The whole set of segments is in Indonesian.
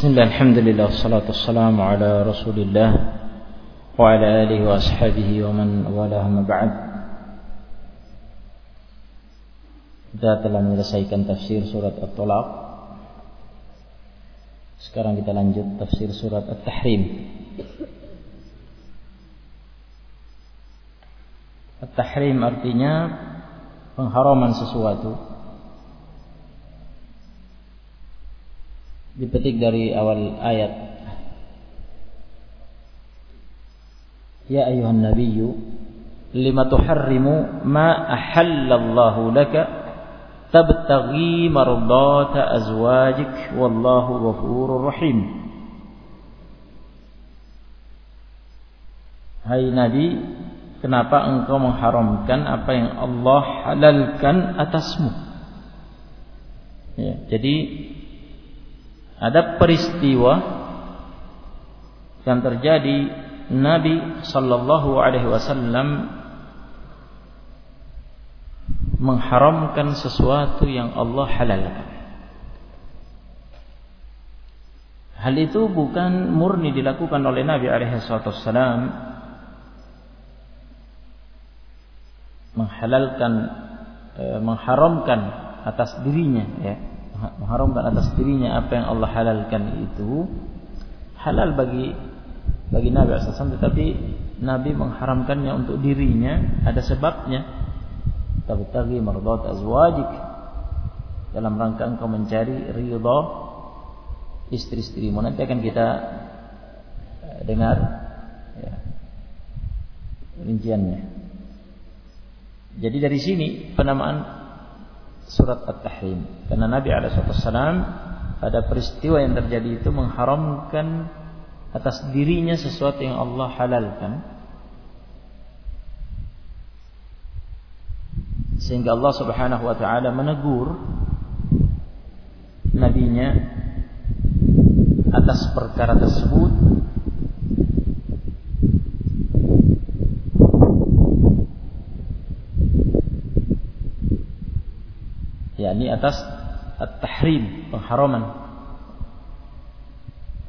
بسم الله الحمد لله والصلاة والسلام على رسول الله وعلى آله وأصحابه ومن والاه ما بعد Kita telah menyelesaikan tafsir surat At-Talaq Sekarang kita lanjut tafsir surat At-Tahrim At-Tahrim artinya pengharaman sesuatu Dipetik dari awal ayat. Ya ayuhan nabiyyu lima tuharrimu ma ahallallahu laka tabtaghi mardata azwajik wallahu ghafurur rahim. Hai Nabi kenapa engkau mengharamkan apa yang Allah halalkan atasmu? Ya, jadi ada peristiwa yang terjadi Nabi sallallahu alaihi wasallam mengharamkan sesuatu yang Allah halalkan. Hal itu bukan murni dilakukan oleh Nabi alaihi wasallam menghalalkan eh, mengharamkan atas dirinya ya mengharamkan atas dirinya apa yang Allah halalkan itu halal bagi bagi Nabi SAW tetapi Nabi mengharamkannya untuk dirinya ada sebabnya. Tabtaghi mardat azwajik. Dalam rangka engkau mencari ridha istri-istrimu nanti akan kita eh, dengar ya, rinciannya. Jadi dari sini penamaan surat At-Tahrim. Karena Nabi Alaihissalam pada peristiwa yang terjadi itu mengharamkan atas dirinya sesuatu yang Allah halalkan. Sehingga Allah Subhanahu wa taala menegur nabinya atas perkara tersebut yakni atas at-tahrim pengharaman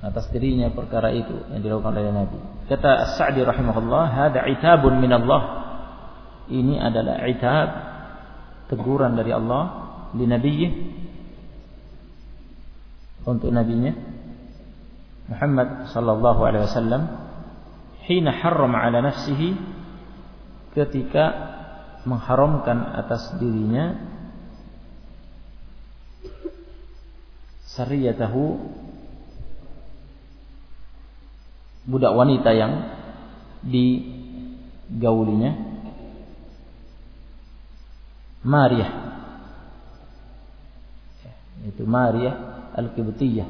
atas dirinya perkara itu yang dilakukan oleh Nabi. Kata As-Sa'di rahimahullah, "Hada itabun min Allah." Ini adalah itab teguran dari Allah di nabiyyi untuk nabinya Muhammad sallallahu alaihi wasallam hina harrama ala nafsihi ketika mengharamkan atas dirinya sariyatahu. Budak wanita yang digaulinya. Maria itu Maria Al-Qibtiyah.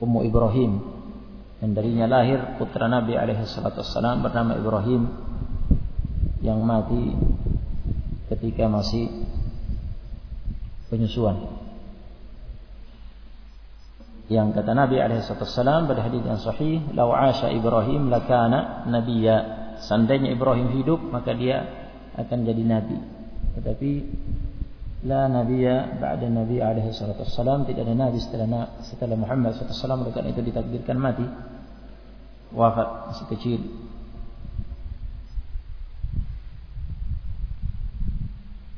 Ummu Ibrahim. Dan darinya lahir putra Nabi alaihi salatu wassalam bernama Ibrahim. Yang mati ketika masih penyusuan. Yang kata Nabi alaihissalam pada hadis yang sahih, "Lau 'asha Ibrahim lakana nabiyya." Seandainya Ibrahim hidup, maka dia akan jadi nabi. Tetapi la nabiyya ba'da Nabi alaihi wasallam, tidak ada nabi setelah setelah Muhammad sallallahu alaihi wasallam, itu ditakdirkan mati. Wafat masih kecil.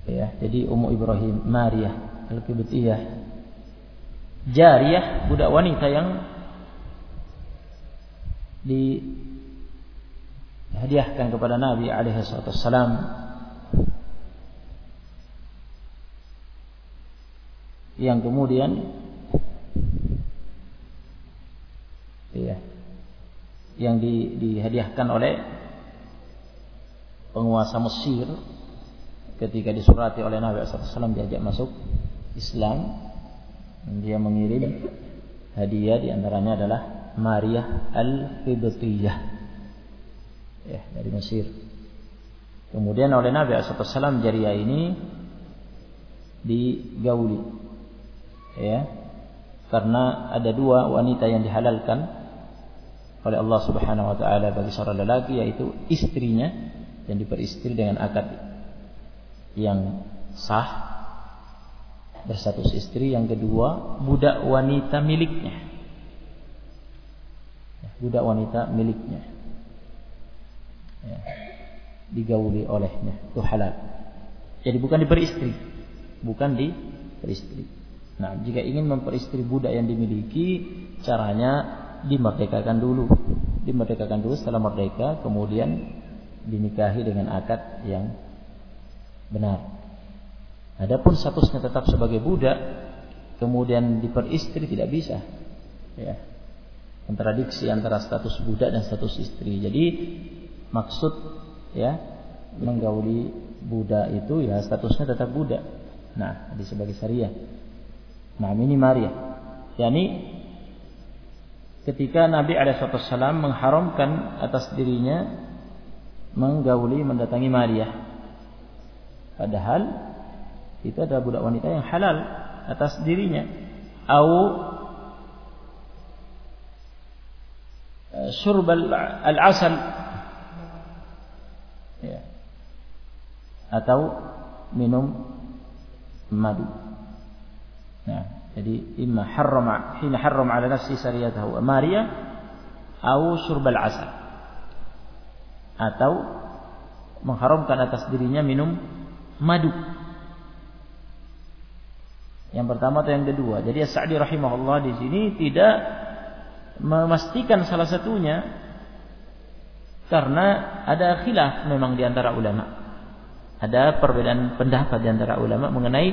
Ya jadi Ummu Ibrahim Maria Al-Qibtiyah. Jariyah budak wanita yang dihadiahkan kepada Nabi alaihi yang kemudian ya yang di, dihadiahkan oleh penguasa Mesir ketika disurati oleh Nabi SAW diajak masuk Islam dia mengirim hadiah di antaranya adalah Maria al-Qibtiyah ya, dari Mesir. Kemudian oleh Nabi SAW jariah ini digauli ya karena ada dua wanita yang dihalalkan oleh Allah Subhanahu wa taala bagi seorang lelaki yaitu istrinya yang diperistri dengan akad yang sah berstatus istri, yang kedua budak wanita miliknya. Ya, budak wanita miliknya. Ya, digauli olehnya, itu halal. Jadi bukan diperistri, bukan diperistri. Nah, jika ingin memperistri budak yang dimiliki, caranya dimerdekakan dulu. Dimerdekakan dulu setelah merdeka, kemudian dinikahi dengan akad yang benar. Adapun statusnya tetap sebagai budak, kemudian diperistri tidak bisa. Ya. Kontradiksi antara status budak dan status istri. Jadi maksud ya menggauli budak itu ya statusnya tetap budak. Nah, di sebagai syariah. Nah, ini Maria. Yani ketika Nabi Alaihissalam mengharamkan atas dirinya menggauli mendatangi Maria. Padahal itu adalah budak wanita yang halal atas dirinya. Au syurb al-asal ya. atau minum madu. Nah, jadi imma harrama hina harrama ala nafsi sariyatahu Maria au syurb al-asal atau mengharamkan atas dirinya minum madu yang pertama atau yang kedua. Jadi Sa'di rahimahullah di sini tidak memastikan salah satunya karena ada khilaf memang di antara ulama. Ada perbedaan pendapat di antara ulama mengenai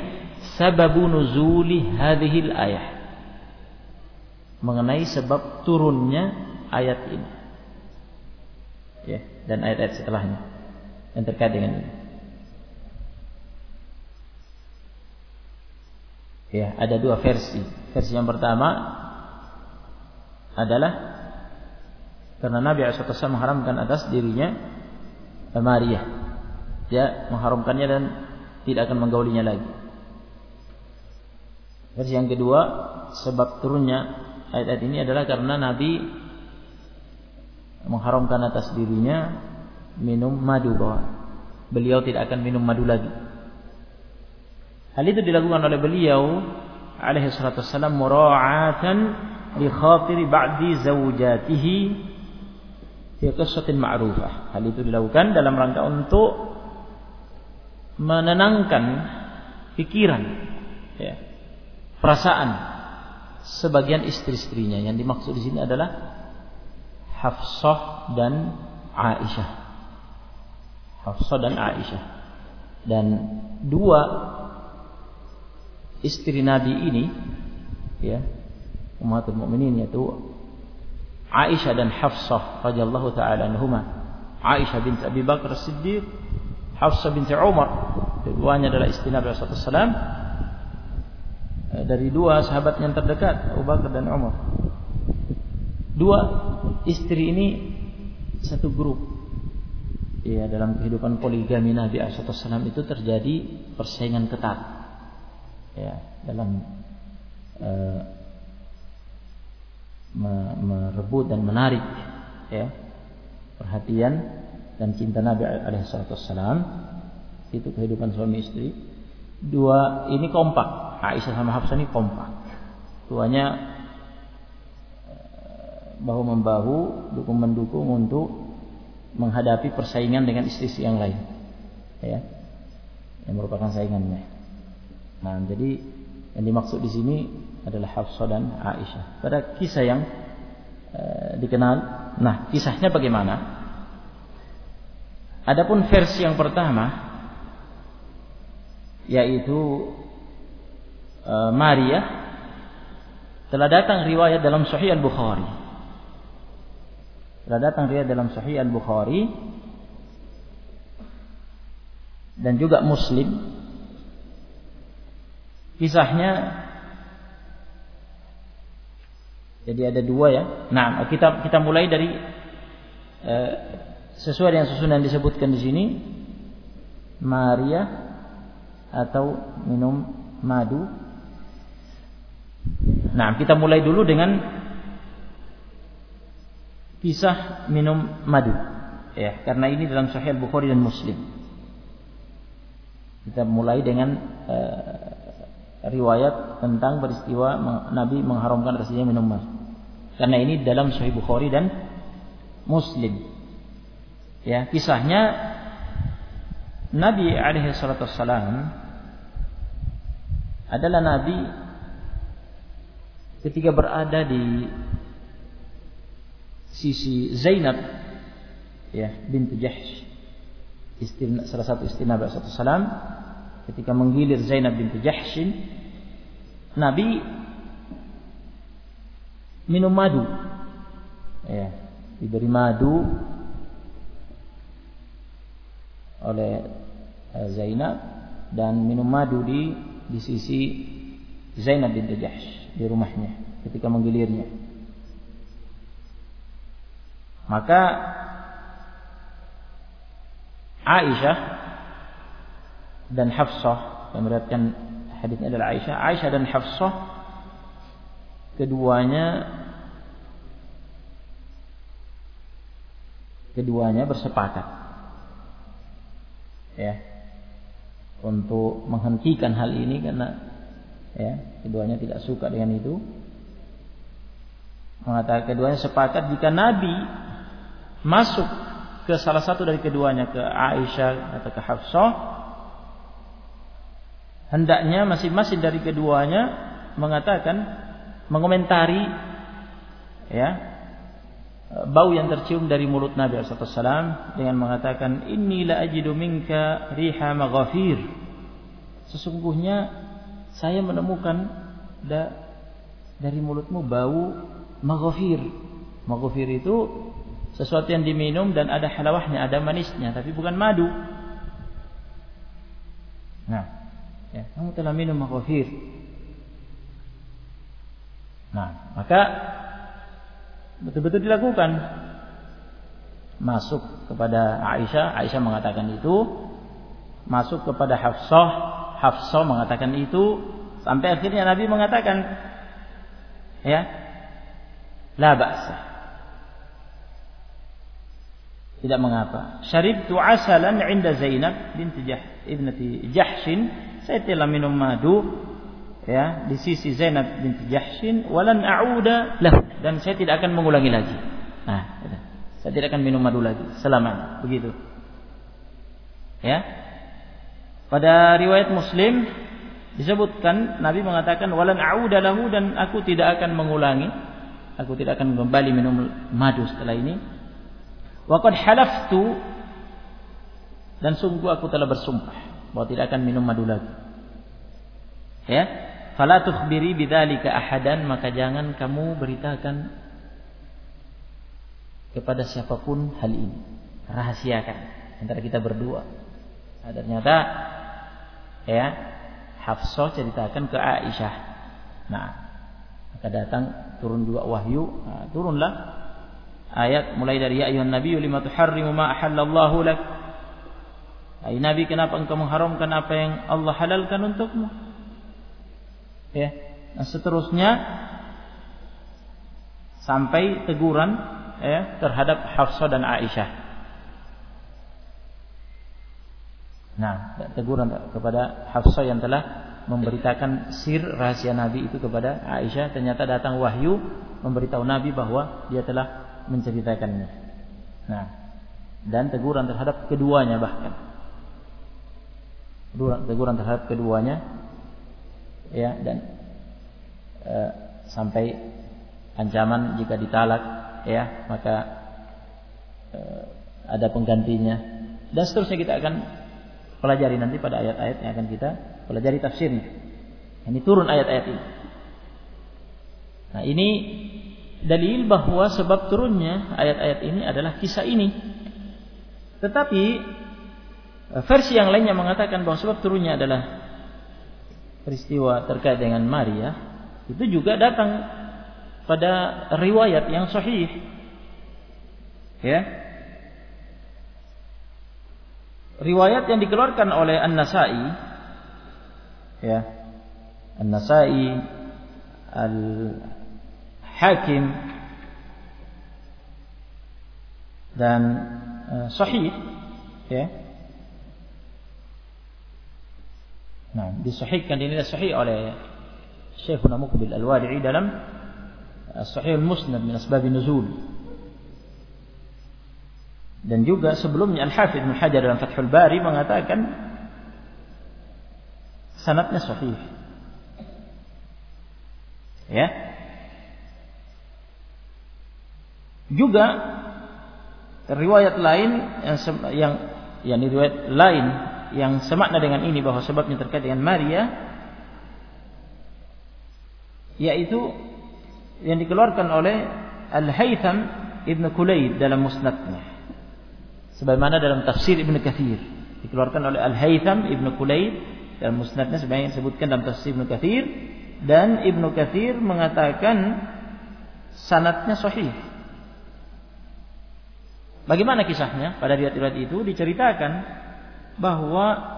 sababu nuzuli hadhil ayah. Mengenai sebab turunnya ayat ini. Ya, dan ayat-ayat setelahnya yang terkait dengan ini. Ya, ada dua versi. Versi yang pertama adalah karena Nabi SAW mengharamkan atas dirinya Maria. Dia mengharamkannya dan tidak akan menggaulinya lagi. Versi yang kedua, sebab turunnya ayat-ayat ini adalah karena Nabi mengharamkan atas dirinya minum madu bahwa beliau tidak akan minum madu lagi. Hal itu dilakukan oleh beliau alaihi salatu wassalam mura'atan li khatiri ba'di zawjatihi fi qissatin ma'rufah. Hal itu dilakukan dalam rangka untuk menenangkan pikiran ya, perasaan sebagian istri-istrinya. Yang dimaksud di sini adalah Hafsah dan Aisyah. Hafsah dan Aisyah. Dan dua istri Nabi ini ya umatul mukminin yaitu Aisyah dan Hafsah radhiyallahu taala anhuma. Aisyah binti Abi Bakar Siddiq, Hafsah binti Umar. Keduanya adalah istri Nabi SAW dari dua sahabat yang terdekat Abu Bakar dan Umar. Dua istri ini satu grup. Ya, dalam kehidupan poligami Nabi SAW itu terjadi persaingan ketat ya dalam uh, merebut dan menarik ya perhatian dan cinta Nabi Alaihissalam itu kehidupan suami istri. Dua ini kompak. Aisyah sama Hafsah ini kompak. Tuanya eh, bahu membahu dukung mendukung untuk menghadapi persaingan dengan istri-istri yang lain. Ya yang merupakan saingannya Nah, jadi yang dimaksud di sini adalah Hafsah dan Aisyah. Pada kisah yang e, dikenal, nah kisahnya bagaimana? Adapun versi yang pertama yaitu e, Maria telah datang riwayat dalam Sahih Al-Bukhari. Telah datang riwayat dalam Sahih Al-Bukhari dan juga Muslim Kisahnya jadi ada dua ya. Nah, kita kita mulai dari eh, sesuai dengan susunan disebutkan di sini Maria atau minum madu. Nah, kita mulai dulu dengan kisah minum madu. Ya, karena ini dalam Sahih Bukhari dan Muslim. Kita mulai dengan uh, riwayat tentang peristiwa Nabi mengharamkan rasanya minum mas. Karena ini dalam Sahih Bukhari dan Muslim. Ya, kisahnya Nabi alaihi salatu adalah nabi ketika berada di sisi Zainab ya binti Jahsh istri, salah satu istri Nabi SAW ketika menggilir Zainab binti Jahshin Nabi minum madu. Ya diberi madu oleh eh, Zainab dan minum madu di di sisi Zainab binti Jahsh di rumahnya ketika menggilirnya. Maka Aisyah dan Hafsah yang meriwayatkan hadisnya adalah Aisyah. Aisyah dan Hafsah keduanya keduanya bersepakat ya untuk menghentikan hal ini karena ya keduanya tidak suka dengan itu mengatakan keduanya sepakat jika Nabi masuk ke salah satu dari keduanya ke Aisyah atau ke Hafsah hendaknya masing-masing dari keduanya mengatakan mengomentari ya bau yang tercium dari mulut Nabi SAW dengan mengatakan inni la ajidu minka riha maghafir sesungguhnya saya menemukan da, dari mulutmu bau maghafir maghafir itu sesuatu yang diminum dan ada halawahnya, ada manisnya, tapi bukan madu. Nah, ya, kamu telah minum maghfir. Nah, maka betul-betul dilakukan. Masuk kepada Aisyah, Aisyah mengatakan itu. Masuk kepada Hafsah, Hafsah mengatakan itu. Sampai akhirnya Nabi mengatakan, ya, la ba'sa tidak mengapa. Syaribtu asalan 'inda Zainab binti Jah ibnati Jahshin. Saya telah minum madu ya di sisi Zainab binti Jahshin walan a'uda lah dan saya tidak akan mengulangi lagi. Nah, saya tidak akan minum madu lagi selama begitu. Ya. Pada riwayat Muslim disebutkan Nabi mengatakan walan a'uda lahu dan aku tidak akan mengulangi aku tidak akan kembali minum madu setelah ini Waqad halaftu dan sungguh aku telah bersumpah bahwa tidak akan minum madu lagi. Ya, fala tukhbiri bidzalika ahadan maka jangan kamu beritakan kepada siapa pun hal ini. Rahasiakan antara kita berdua. Nah, ternyata ya Hafsah ceritakan ke Aisyah. Nah, maka datang turun dua wahyu, nah, turunlah ayat mulai dari ya ayuhan nabiyyu lima tuharrimu ma ahallallahu lak? Hai Nabi kenapa engkau mengharamkan apa yang Allah halalkan untukmu? Ya. Nah seterusnya sampai teguran ya terhadap Hafsah dan Aisyah. Nah teguran kepada Hafsah yang telah memberitakan sir rahasia Nabi itu kepada Aisyah. Ternyata datang wahyu memberitahu Nabi bahwa dia telah menceritakannya. Nah, dan teguran terhadap keduanya bahkan. Teguran terhadap keduanya ya dan e, sampai ancaman jika ditalak ya maka e, ada penggantinya dan seterusnya kita akan pelajari nanti pada ayat-ayat yang akan kita pelajari tafsirnya. Ini turun ayat-ayat ini. Nah, ini dalil bahwa sebab turunnya ayat-ayat ini adalah kisah ini. Tetapi versi yang lainnya mengatakan bahwa sebab turunnya adalah peristiwa terkait dengan Maria itu juga datang pada riwayat yang sahih. Ya. Riwayat yang dikeluarkan oleh An-Nasa'i ya. An-Nasa'i al Hakim dan uh, sahih ya Nah, disahihkan dinilai sahih oleh Syekhuna Muqbil Al-Wadi'i dalam Sahih Al-Musnad min asbab nuzul. Dan juga sebelumnya Al-Hafidh Ibnu Hajar dalam Fathul Bari mengatakan sanatnya sahih. Ya. Juga riwayat lain yang yang yang riwayat lain yang semakna dengan ini bahwa sebabnya terkait dengan Maria yaitu yang dikeluarkan oleh Al-Haytham Ibn Kulayd dalam musnadnya. Sebagaimana dalam tafsir Ibn Kathir. Dikeluarkan oleh Al-Haytham Ibn Kulayd dalam musnadnya sebagaimana disebutkan dalam tafsir Ibn Kathir. Dan Ibn Kathir mengatakan sanatnya sahih Bagaimana kisahnya? Pada riwayat-riwayat itu diceritakan bahwa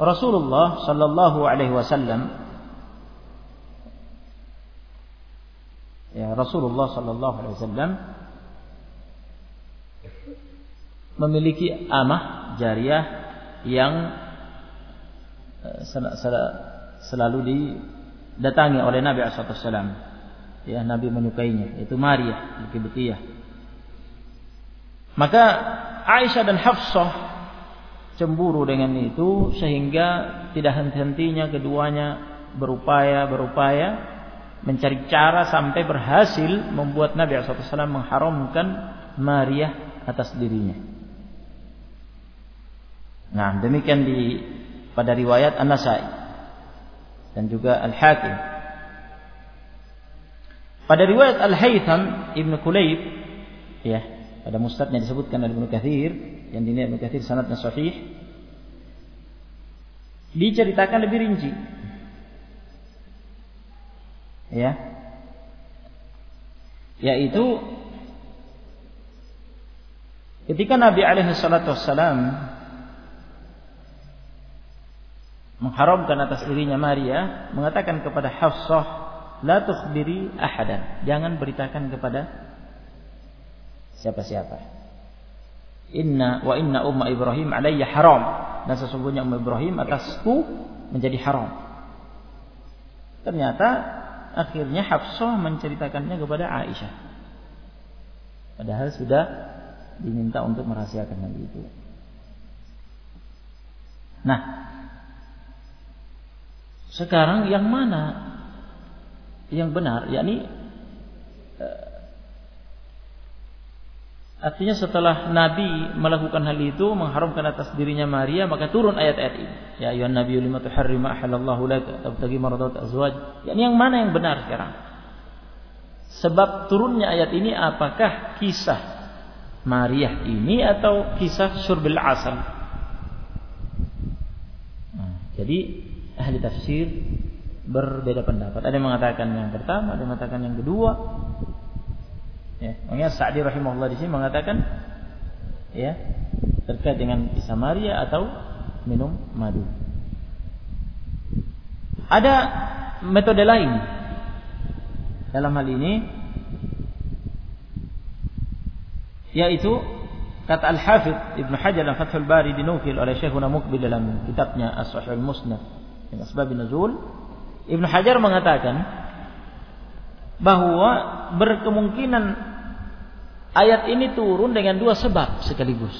Rasulullah Shallallahu Alaihi Wasallam ya Rasulullah Shallallahu Alaihi Wasallam memiliki amah jariah yang eh, selalu didatangi oleh Nabi Wasallam. Ya, Nabi menyukainya, itu Maria, Kibtiyah. Maka Aisyah dan Hafsah cemburu dengan itu sehingga tidak henti-hentinya keduanya berupaya berupaya mencari cara sampai berhasil membuat Nabi SAW mengharamkan Maria atas dirinya. Nah, demikian di pada riwayat An-Nasai dan juga Al-Hakim. Pada riwayat Al-Haytham Ibn Kulayb ya, pada mustadnya disebutkan oleh Ibnu Katsir yang dinilai Ibnu Katsir sanadnya sahih diceritakan lebih rinci. Ya. Yaitu ketika Nabi alaihi salatu wassalam mengharamkan atas dirinya Maria mengatakan kepada Hafsah la tukhbiri ahadan jangan beritakan kepada siapa-siapa. Inna wa inna umma Ibrahim alayya haram dan sesungguhnya umma Ibrahim atasku menjadi haram. Ternyata akhirnya Hafsah menceritakannya kepada Aisyah. Padahal sudah diminta untuk merahasiakan hal itu. Nah, sekarang yang mana yang benar? yakni Artinya setelah Nabi melakukan hal itu mengharamkan atas dirinya Maria maka turun ayat-ayat ini. Ya ayuhan nabi lima tuharrim ma halallahu laka tabtagi maradat azwaj. Yang mana yang benar sekarang? Sebab turunnya ayat ini apakah kisah Maria ini atau kisah syurbil asal? Nah, jadi ahli tafsir berbeda pendapat. Ada yang mengatakan yang pertama, ada yang mengatakan yang kedua. Ya, makanya Sa'di rahimahullah di sini mengatakan ya terkait dengan kisah Maria atau minum madu. Ada metode lain dalam hal ini yaitu kata Al-Hafidh Ibnu Hajar dalam Fathul Bari dinukil oleh Syekhuna Mukbil dalam kitabnya As-Sahih Al-Musnad dengan sebab nuzul Ibnu Hajar mengatakan bahwa berkemungkinan Ayat ini turun dengan dua sebab sekaligus.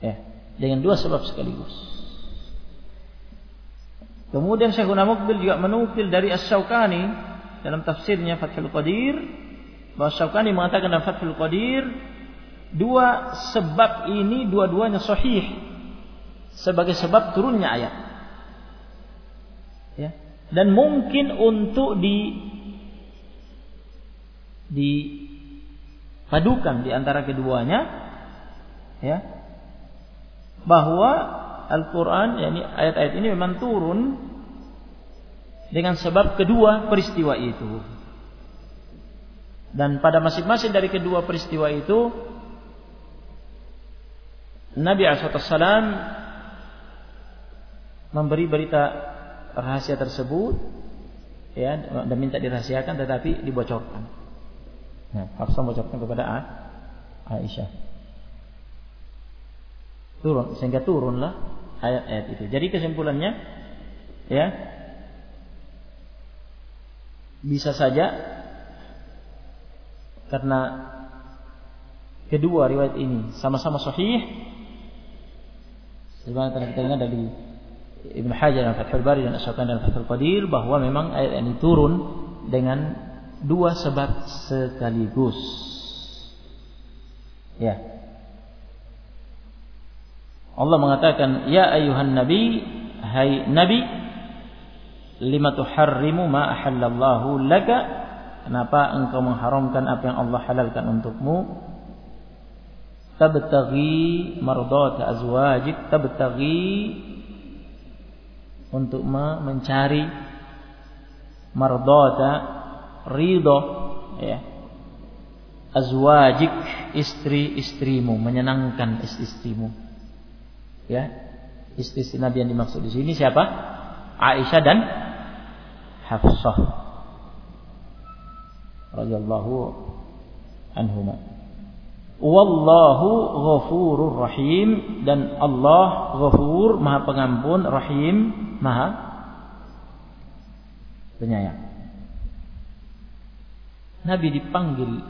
Ya, dengan dua sebab sekaligus. Kemudian Syekhuna Muqbil juga menukil dari As-Syaukani dalam tafsirnya Fathul Qadir bahwa Syaukani mengatakan dalam Fathul Qadir dua sebab ini dua-duanya sahih sebagai sebab turunnya ayat. Ya. Dan mungkin untuk di dipadukan di antara keduanya ya bahwa Al-Qur'an yakni ayat-ayat ini memang turun dengan sebab kedua peristiwa itu. Dan pada masing-masing dari kedua peristiwa itu Nabi SAW memberi berita rahasia tersebut ya dan minta dirahasiakan tetapi dibocorkan. Nah, Hafsah mengucapkan kepada Aisyah. Turun sehingga turunlah ayat-ayat itu. Jadi kesimpulannya ya bisa saja karena kedua riwayat ini sama-sama sahih sebagaimana kita ingat dari Ibn Hajar dan Fathul Bari dan Asyakan dan Fathul Qadir bahwa memang ayat ini turun dengan dua sebab sekaligus. Ya. Allah mengatakan, "Ya ayuhan nabi, hai nabi, lima tuharrimu ma ahallallahu laka?" Kenapa engkau mengharamkan apa yang Allah halalkan untukmu? Tabtaghi mardata azwajik, tabtaghi untuk mencari mardata ridho ya. Azwajik istri-istrimu menyenangkan istri-istrimu ya. Istri-istri Nabi yang dimaksud di sini siapa? Aisyah dan Hafsah. Radhiyallahu anhumah Wallahu ghafurur rahim dan Allah ghafur maha pengampun rahim maha penyayang. Nabi dipanggil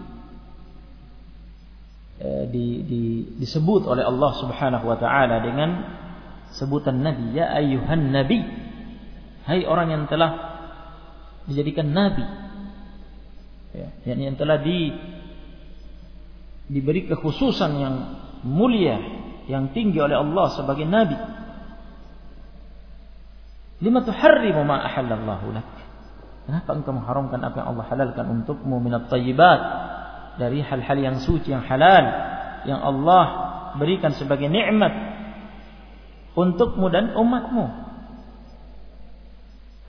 eh, di, di, disebut oleh Allah Subhanahu wa taala dengan sebutan nabi ya ayuhan nabi. Hai orang yang telah dijadikan nabi. Ya, yang telah di diberi kekhususan yang mulia, yang tinggi oleh Allah sebagai nabi. Lima tuharrimu ma ahallallahu lak. Kenapa engkau mengharamkan apa yang Allah halalkan untukmu minat tayyibat dari hal-hal yang suci yang halal yang Allah berikan sebagai nikmat untukmu dan umatmu.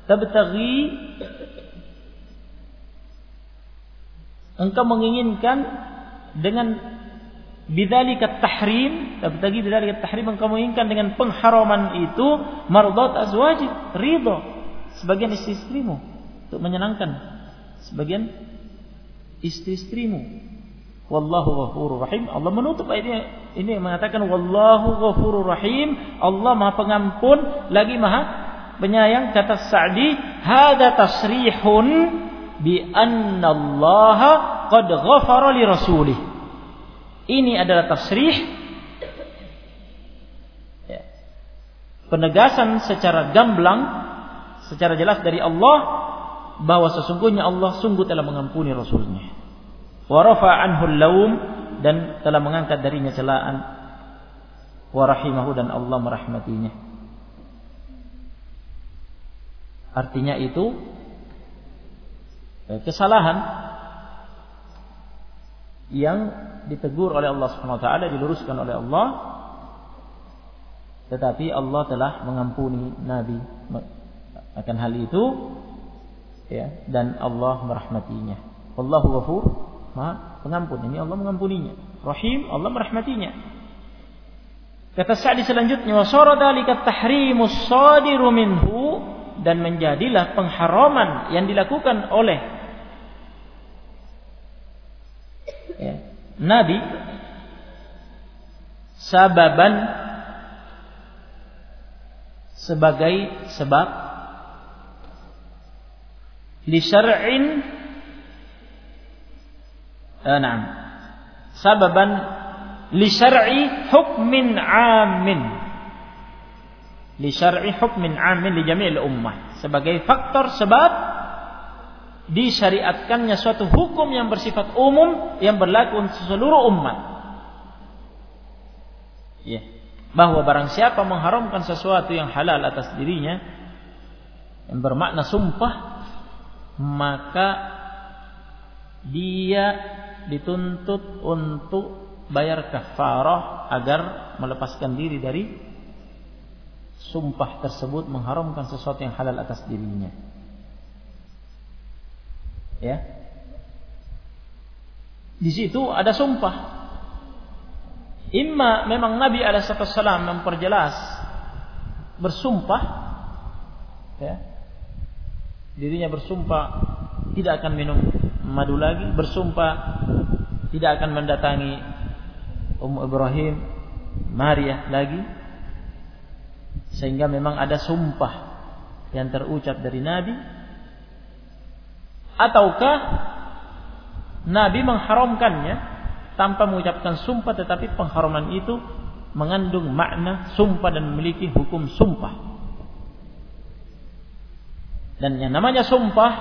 Tabtaghi engkau menginginkan dengan bidzalika tahrim tabtagi bidzalika tahrim engkau menginginkan dengan pengharaman itu mardat azwajik ridho sebagian istri-istrimu untuk menyenangkan sebagian istri-istrimu. Wallahu ghafurur rahim. Allah menutup ayat ini mengatakan wallahu ghafurur rahim. Allah Maha pengampun lagi Maha penyayang kata Sa'di hada tasrihun bi anna Allah qad ghafara li rasulih. Ini adalah tasrih ya. penegasan secara gamblang secara jelas dari Allah bahwa sesungguhnya Allah sungguh telah mengampuni rasulnya. Wa anhu laum dan telah mengangkat darinya celaan wa rahimahu dan Allah merahmatinya. Artinya itu kesalahan yang ditegur oleh Allah Subhanahu wa taala diluruskan oleh Allah tetapi Allah telah mengampuni nabi akan hal itu ya dan Allah merahmatinya. Allahu ghafur, Maha pengampun. Ini Allah mengampuninya. Rahim, Allah merahmatinya. Kata Sa'di selanjutnya, wa dalika tahrimus sadiru minhu dan menjadilah pengharaman yang dilakukan oleh ya, Nabi sababan sebagai sebab li syar'in eh, nah, sababan li syar'i hukmin 'amin li syar'i hukmin 'amin li jami'il ummah sebagai faktor sebab disyariatkannya suatu hukum yang bersifat umum yang berlaku untuk seluruh umat. Ya. Bahwa barang siapa mengharamkan sesuatu yang halal atas dirinya yang bermakna sumpah maka dia dituntut untuk bayar kafarah agar melepaskan diri dari sumpah tersebut mengharamkan sesuatu yang halal atas dirinya. Ya. Di situ ada sumpah. Imma memang Nabi Alaihissalam memperjelas bersumpah, ya, dirinya bersumpah tidak akan minum madu lagi, bersumpah tidak akan mendatangi Ummu Ibrahim Maria lagi sehingga memang ada sumpah yang terucap dari Nabi ataukah Nabi mengharamkannya tanpa mengucapkan sumpah tetapi pengharaman itu mengandung makna sumpah dan memiliki hukum sumpah. Dan yang namanya sumpah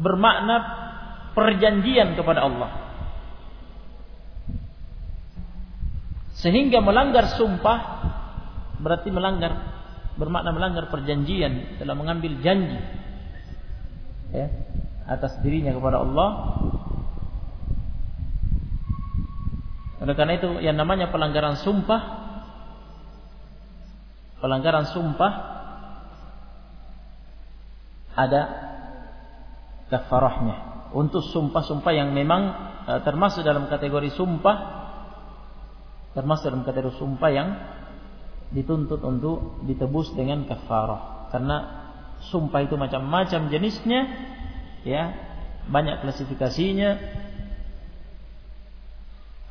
bermakna perjanjian kepada Allah. Sehingga melanggar sumpah berarti melanggar bermakna melanggar perjanjian dalam mengambil janji ya, atas dirinya kepada Allah. Oleh karena itu yang namanya pelanggaran sumpah pelanggaran sumpah ada kafarahnya. Untuk sumpah-sumpah yang memang e, termasuk dalam kategori sumpah termasuk dalam kategori sumpah yang dituntut untuk ditebus dengan kafarah karena sumpah itu macam-macam jenisnya ya banyak klasifikasinya.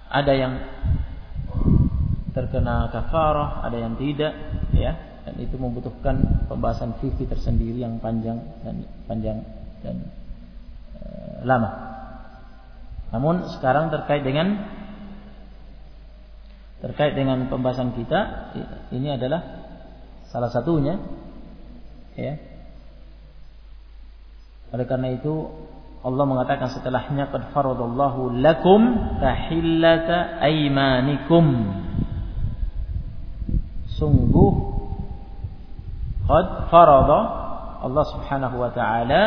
Ada yang terkena kafarah ada yang tidak ya dan itu membutuhkan pembahasan fikih tersendiri yang panjang dan panjang dan e, lama. Namun sekarang terkait dengan terkait dengan pembahasan kita ini adalah salah satunya ya oleh karena itu Allah mengatakan setelahnya qad faradallahu lakum tahillata aymanikum sungguh qad farada Allah Subhanahu wa taala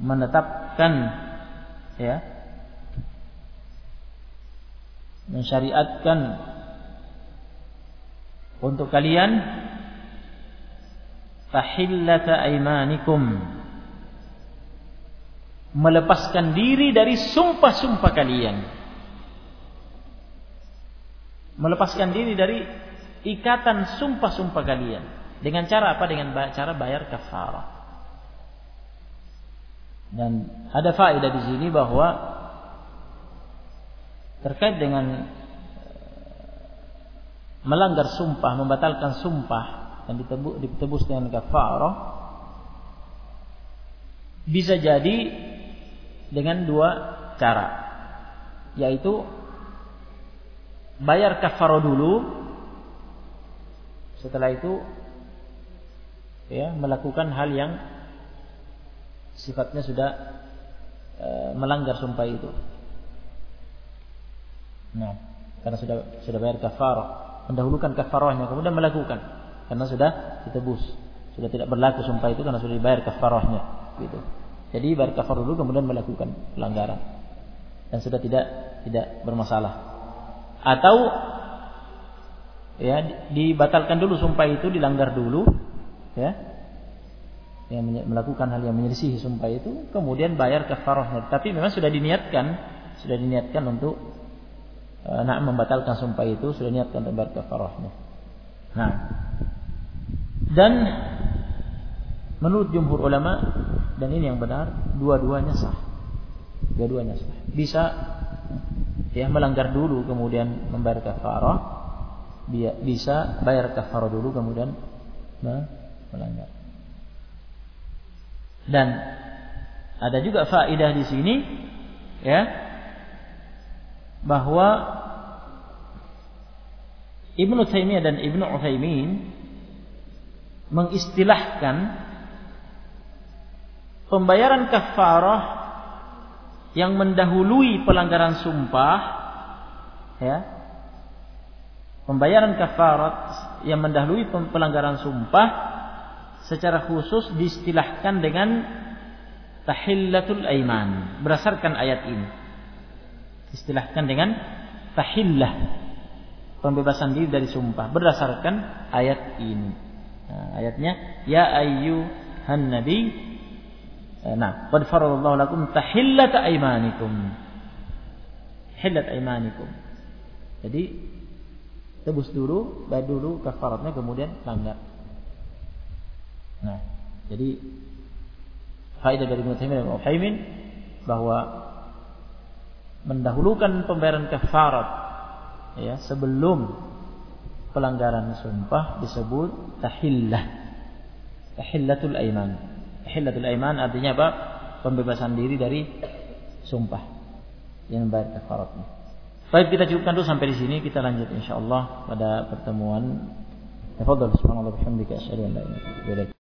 menetapkan ya mensyariatkan untuk kalian tahillata aimanikum melepaskan diri dari sumpah-sumpah kalian. Melepaskan diri dari ikatan sumpah-sumpah kalian. Dengan cara apa? Dengan cara bayar kafarah. Dan ada faedah di sini bahwa terkait dengan eh, melanggar sumpah, membatalkan sumpah dan ditebus, ditebus dengan kafarah bisa jadi dengan dua cara. Yaitu bayar kafarah dulu setelah itu ya melakukan hal yang sifatnya sudah e, melanggar sumpah itu. Nah, karena sudah sudah bayar kafarah, mendahulukan kafarahnya kemudian melakukan karena sudah ditebus, sudah tidak berlaku sumpah itu karena sudah dibayar kafarahnya, gitu. Jadi bayar kafarah dulu kemudian melakukan pelanggaran dan sudah tidak tidak bermasalah. Atau ya dibatalkan dulu sumpah itu, dilanggar dulu, ya yang melakukan hal yang menyelisihi sumpah itu kemudian bayar kafarahnya tapi memang sudah diniatkan sudah diniatkan untuk Eh, nak membatalkan sumpah itu sudah niatkan tempat kafarahnya. Nah, dan menurut jumhur ulama dan ini yang benar, dua-duanya sah. Dua-duanya sah. Bisa ya melanggar dulu kemudian membayar kafarah, bisa bayar kafarah dulu kemudian melanggar. Dan ada juga faedah di sini ya bahwa Ibnu Taimiyah dan Ibnu Utsaimin mengistilahkan pembayaran kafarah yang mendahului pelanggaran sumpah ya pembayaran kafarat yang mendahului pelanggaran sumpah secara khusus diistilahkan dengan tahillatul aiman berdasarkan ayat ini istilahkan dengan tahillah pembebasan diri dari sumpah berdasarkan ayat ini. Nah, ayatnya ya ayyuhan nabi eh, Nah, qad faradallahu lakum tahillata aymanikum. Hillat aymanikum. Jadi tebus dulu, bayar dulu kafaratnya kemudian langgar. Nah, jadi faedah dari Ibnu dan bahwa mendahulukan pembayaran kafarat ya sebelum pelanggaran sumpah disebut tahillah. Tahillatul aiman. Tahillatul aiman artinya apa? Pembebasan diri dari sumpah yang bayar kafaratnya. Baik kita cukupkan dulu sampai di sini kita lanjut insyaallah pada pertemuan. Tafadhal subhanallah bihamdika asyhadu an la ilaha illa